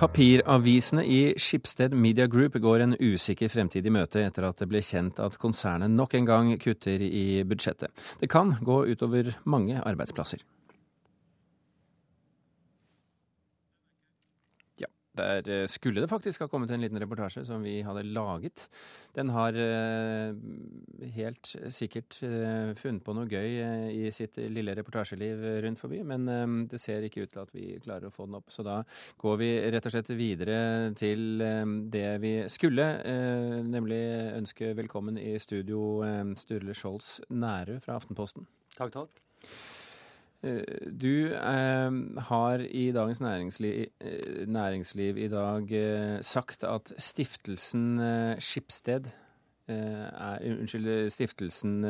Papiravisene i Skipsted Media Group går en usikker fremtid i møte etter at det ble kjent at konsernet nok en gang kutter i budsjettet. Det kan gå utover mange arbeidsplasser. Der eh, skulle det faktisk ha kommet en liten reportasje som vi hadde laget. Den har eh, helt sikkert eh, funnet på noe gøy i sitt lille reportasjeliv rundt forbi, men det ser ikke ut til at vi klarer å få den opp. Så da går vi rett og slett videre til det vi skulle, nemlig ønske velkommen i studio Sturle Skjolds Nærø fra Aftenposten. Takk, takk. Eh, du eh, har i Dagens Næringsliv, eh, næringsliv, i dag eh, sagt at stiftelsen eh, Skipsted er, Unnskyld, stiftelsen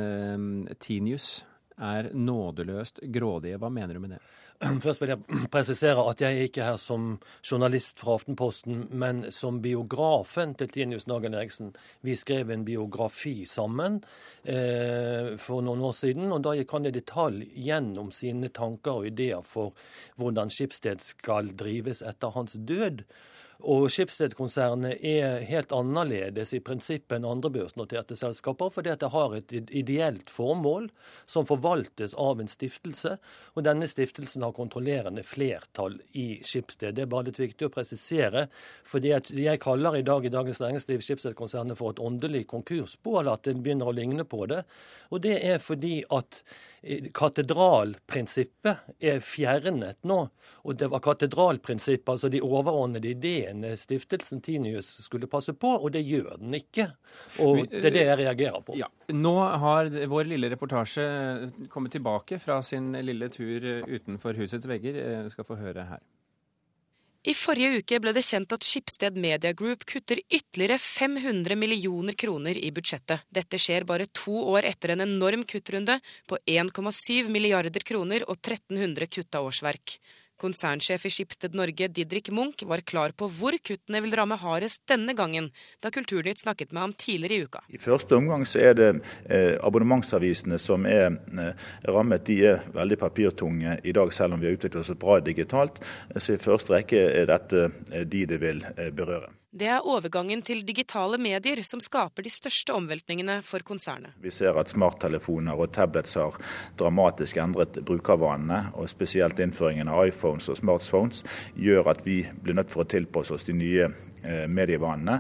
Tinius er nådeløst grådige. Hva mener du med det? Først vil jeg presisere at jeg er ikke her som journalist fra Aftenposten, men som biografen til Tinius Nagen Eriksen. Vi skrev en biografi sammen eh, for noen år siden, og da gikk han i detalj gjennom sine tanker og ideer for hvordan Skipsted skal drives etter hans død. Og Schibsted-konsernet er helt annerledes i prinsippet enn andre børsnoterte selskaper, fordi at det har et ideelt formål som forvaltes av en stiftelse. Og denne stiftelsen har kontrollerende flertall i Schibsted. Det er bare litt viktig å presisere. fordi jeg kaller i dag i Dagens Næringsliv Schibsted-konsernet for et åndelig konkursbo, eller at det begynner å ligne på det. Og det er fordi at katedralprinsippet er fjernet nå. Og det var katedralprinsippet, altså de overordnede ideene stiftelsen Tinius skulle passe på, og det gjør den ikke. Og det er det jeg reagerer på. Ja. Nå har vår lille reportasje kommet tilbake fra sin lille tur utenfor husets vegger. Jeg skal få høre her. I forrige uke ble det kjent at Skipsted Media Group kutter ytterligere 500 millioner kroner i budsjettet. Dette skjer bare to år etter en enorm kuttrunde på 1,7 milliarder kroner og 1300 kutta årsverk. Konsernsjef i Skipsted Norge, Didrik Munch, var klar på hvor kuttene vil ramme hardest denne gangen, da Kulturnytt snakket med ham tidligere i uka. I første omgang så er det eh, abonnementsavisene som er eh, rammet. De er veldig papirtunge i dag, selv om vi har utviklet oss bra digitalt. Så i første rekke er dette eh, de det vil berøre. Det er overgangen til digitale medier som skaper de største omveltningene for konsernet. Vi ser at smarttelefoner og tablets har dramatisk endret brukervanene. og Spesielt innføringen av iPhones og smartphones gjør at vi blir nødt for å tilpasse oss de nye eh, medievanene.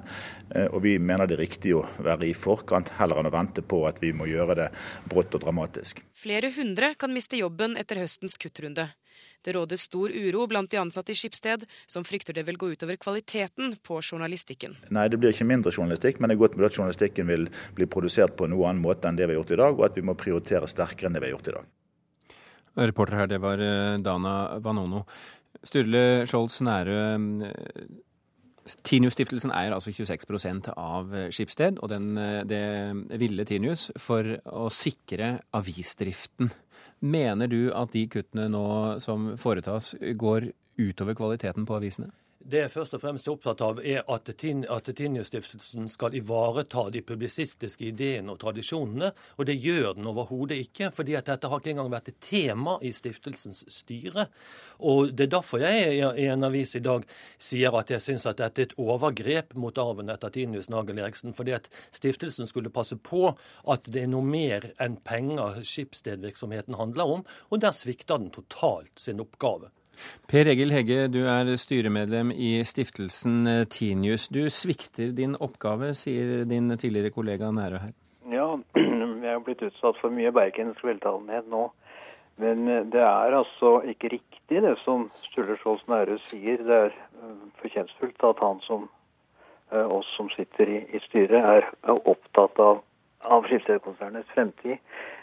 Eh, og vi mener det er riktig å være i forkant, heller enn å vente på at vi må gjøre det brått og dramatisk. Flere hundre kan miste jobben etter høstens kuttrunde. Det råder stor uro blant de ansatte i Skipsted, som frykter det vil gå utover kvaliteten på journalistikken. Nei, det blir ikke mindre journalistikk, men det er godt med at journalistikken vil bli produsert på noe annen måte enn det vi har gjort i dag, og at vi må prioritere sterkere enn det vi har gjort i dag. Reporter her, det var eh, Dana Vanono. Sturle Skjolds Nærø. Eh, Tinius-stiftelsen eier altså 26% av Skipsted, og den, eh, det ville Tinius for å sikre avisdriften. Mener du at de kuttene nå som foretas, går utover kvaliteten på avisene? Det jeg først og fremst er opptatt av, er at, at Tinius-stiftelsen skal ivareta de publisistiske ideene og tradisjonene, og det gjør den overhodet ikke. fordi at dette har ikke engang vært et tema i stiftelsens styre. Og Det er derfor jeg i en avis i dag sier at jeg syns at dette er et overgrep mot arven etter Tinius Nagel Eriksen. Fordi at stiftelsen skulle passe på at det er noe mer enn penger skipsstedvirksomheten handler om, og der svikter den totalt sin oppgave. Per Egil Hegge, du er styremedlem i stiftelsen eh, Tinius. Du svikter din oppgave, sier din tidligere kollega Nærø her. Ja, jeg er blitt utsatt for mye bergensk veltalenhet nå. Men eh, det er altså ikke riktig det som Sturle Skjolds Nærø sier. Det er eh, fortjenstfullt at han som oss som sitter i, styret, er opptatt av, av Skipsredkonsernets fremtid.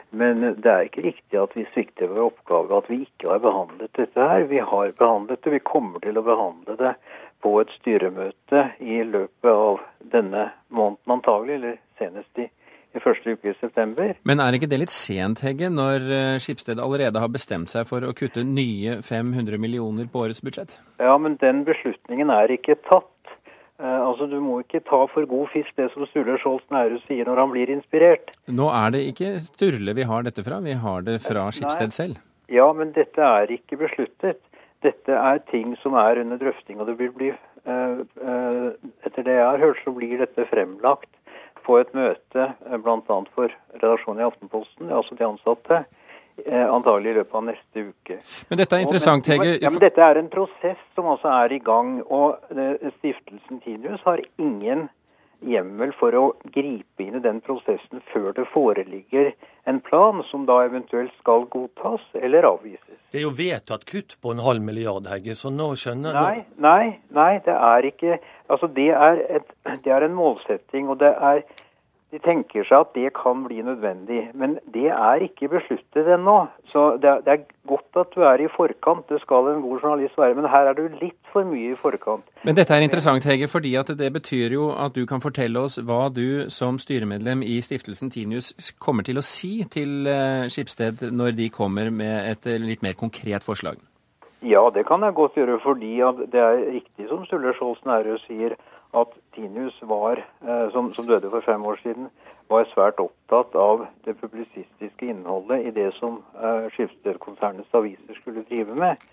Men det er ikke riktig at vi svikter vår oppgave, at vi ikke har behandlet dette her. Vi har behandlet det. Vi kommer til å behandle det på et styremøte i løpet av denne måneden antagelig, eller senest i, i første uke i september. Men er ikke det litt sent, Hegge, når eh, Skipsted allerede har bestemt seg for å kutte nye 500 millioner på årets budsjett? Ja, men den beslutningen er ikke tatt. Uh, altså, Du må ikke ta for god fisk det som Sturle Skjolds Nærhus sier når han blir inspirert. Nå er det ikke Sturle vi har dette fra, vi har det fra Skipsted selv. Ja, men dette er ikke besluttet. dette er ting som er under drøfting, og det vil bli eh, eh, Etter det jeg har hørt, så blir dette fremlagt på et møte eh, bl.a. for redaksjonen i Aftenposten, altså de ansatte, antagelig i løpet av neste uke. Men dette er interessant, Hege. Ja, men Dette er en prosess som altså er i gang. Og stiftelsen Tinius har ingen hjemmel for å gripe inn i den prosessen før det foreligger en plan som da eventuelt skal godtas eller avvises. Det er jo vedtatt kutt på en halv milliard, Hegge, så nå skjønner du Nei, nei, nei, det er ikke Altså, det er, et, det er en målsetting, og det er de tenker seg at det kan bli nødvendig, men det er ikke besluttet ennå. Så det er, det er, godt at du er i forkant, det skal en god journalist være, men her er du litt for mye i forkant. Men dette er interessant, Hege, fordi det betyr jo at du kan fortelle oss hva du som styremedlem i stiftelsen Tinius kommer til å si til eh, Skipsted når de kommer med et eh, litt mer konkret forslag. Ja, det kan jeg godt gjøre, fordi det er riktig som Sturle Skjolds Nærøe sier at Tinius var, eh, som, som, døde for fem år siden, var svært opptatt av det publisistiske innholdet i det som uh, Skipsted-konsernets aviser skulle drive med.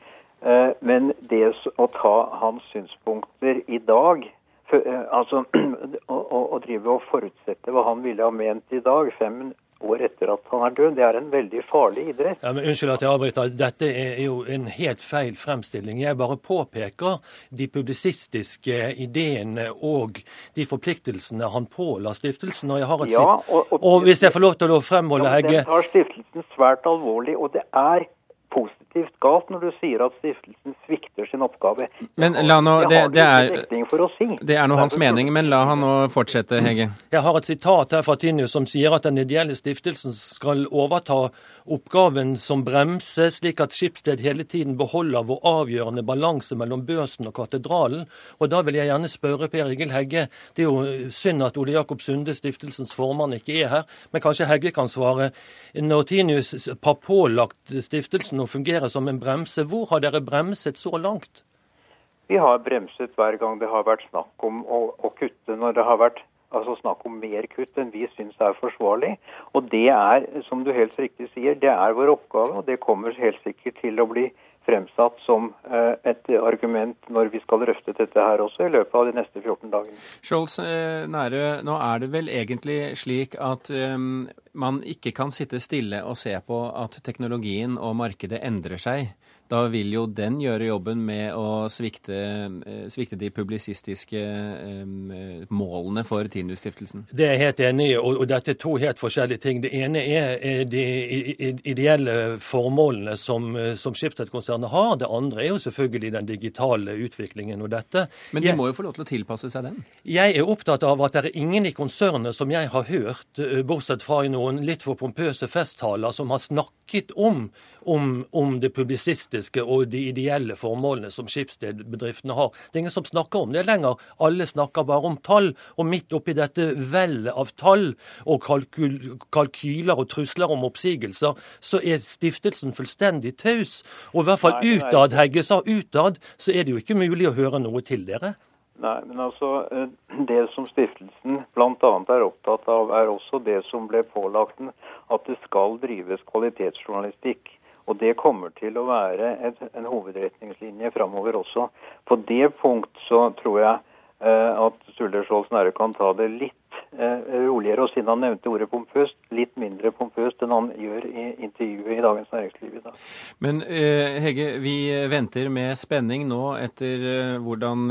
Uh, men det å ta hans synspunkter i dag for, uh, altså å, å, drive og forutsette hva han ville ha ment i dag, fem år etter at han er død. Det er en veldig farlig idrett. Ja, men Unnskyld at jeg avbryter. Dette er jo en helt feil fremstilling. Jeg bare påpeker de publisistiske ideene og de forpliktelsene han påla stiftelsen. Og, jeg har et ja, og, og, og, hvis jeg får lov til å fremholde, ja, Hegge Den tar stiftelsen svært alvorlig, og det er positivt galt når du sier at stiftelsen svikter sin oppgave. Men la nå, det, det, er, si. det er nå hans mening, men la han nå fortsette, Hege. Jeg har et sitat her fra Tinius som sier at den ideelle stiftelsen skal overta oppgaven som bremser, slik at Skipsted hele tiden beholder vår avgjørende balanse mellom børsen og katedralen. Og da vil jeg gjerne spørre Per Egil Hegge, det er jo synd at Ole Jakob Sunde, stiftelsens formann, ikke er her, men kanskje Hegge kan svare. Når Tinius har pålagt stiftelsen å fungere som en bremse, hvor har dere bremset så langt? Vi har bremset hver gang det har vært snakk om å, å kutte. Når det har vært altså snakk om mer kutt enn vi syns er forsvarlig. Og det er, som du helt riktig sier, det er vår oppgave, og det kommer helt sikkert til å bli fremsatt som eh, et argument når vi skal drøfte dette her også i løpet av de neste 14 dagene. Scholz eh, Nære, nå er det vel egentlig slik at um, man ikke kan sitte stille og se på at teknologien og markedet endrer seg. Da vil jo den gjøre jobben med å svikte, eh, svikte de publisistiske eh, målene for Tinius-stiftelsen. Det er jeg helt enig i, og, dette er to helt forskjellige ting. Det ene er de ideelle formålene som, som Schibsted-konsernet har. Det andre er jo selvfølgelig den digitale utviklingen og dette. Men de jeg, må jo få lov til å tilpasse seg den? Jeg er opptatt av at det er ingen i konsernet som jeg har hørt, eh, bortsett fra i noen litt for pompøse festtaler, som har snakket om om, om, det publisistiske og de ideelle formålene som Skipsted-bedriftene har. Det er ingen som snakker om det lenger. Alle snakker bare om tall. Og midt oppi dette vellet av tall og kalkyl, kalkyler og trusler om oppsigelser, så er stiftelsen fullstendig taus. Og i hvert fall utad, Hegge sa utad, så er det jo ikke mulig å høre noe til dere. Nei, men altså, eh, Det som stiftelsen bl.a. er opptatt av, er også det som ble pålagt den, at det skal drives kvalitetsjournalistikk. Og det kommer til å være et, en hovedretningslinje framover også. På det punkt så tror jeg eh, at Sturle Skjold Snerre kan ta det litt roligere. Og siden han nevnte ordet pompøst, litt mindre pompøst enn han gjør i intervjuet i Dagens Næringsliv i dag. Men eh, Hege, vi venter med spenning nå etter eh, hvordan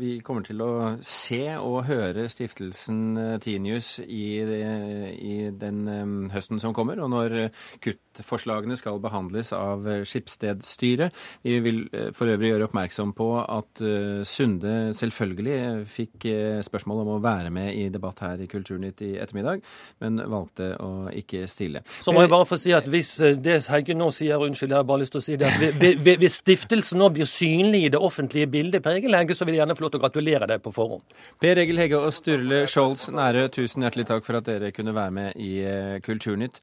vi kommer til å se og høre stiftelsen Tinius i, i den høsten som kommer, og når kuttforslagene skal behandles av Skipsstedstyret. Vi vil for øvrig gjøre oppmerksom på at Sunde selvfølgelig fikk spørsmål om å være med i debatt her i Kulturnytt i ettermiddag, men valgte å ikke stille. Så må jeg bare få si at hvis eh, det Heike nå sier, unnskyld, jeg har bare lyst til å si det, at hvis stiftelsen nå blir synlig i det offentlige bildet, Per Egil Hegge, så vil jeg gjerne få lov til å gratulere deg på forhånd. Per Egil Hegge og Sturle Skjolds Nære, tusen hjertelig takk for at dere kunne være med i eh, Kulturnytt.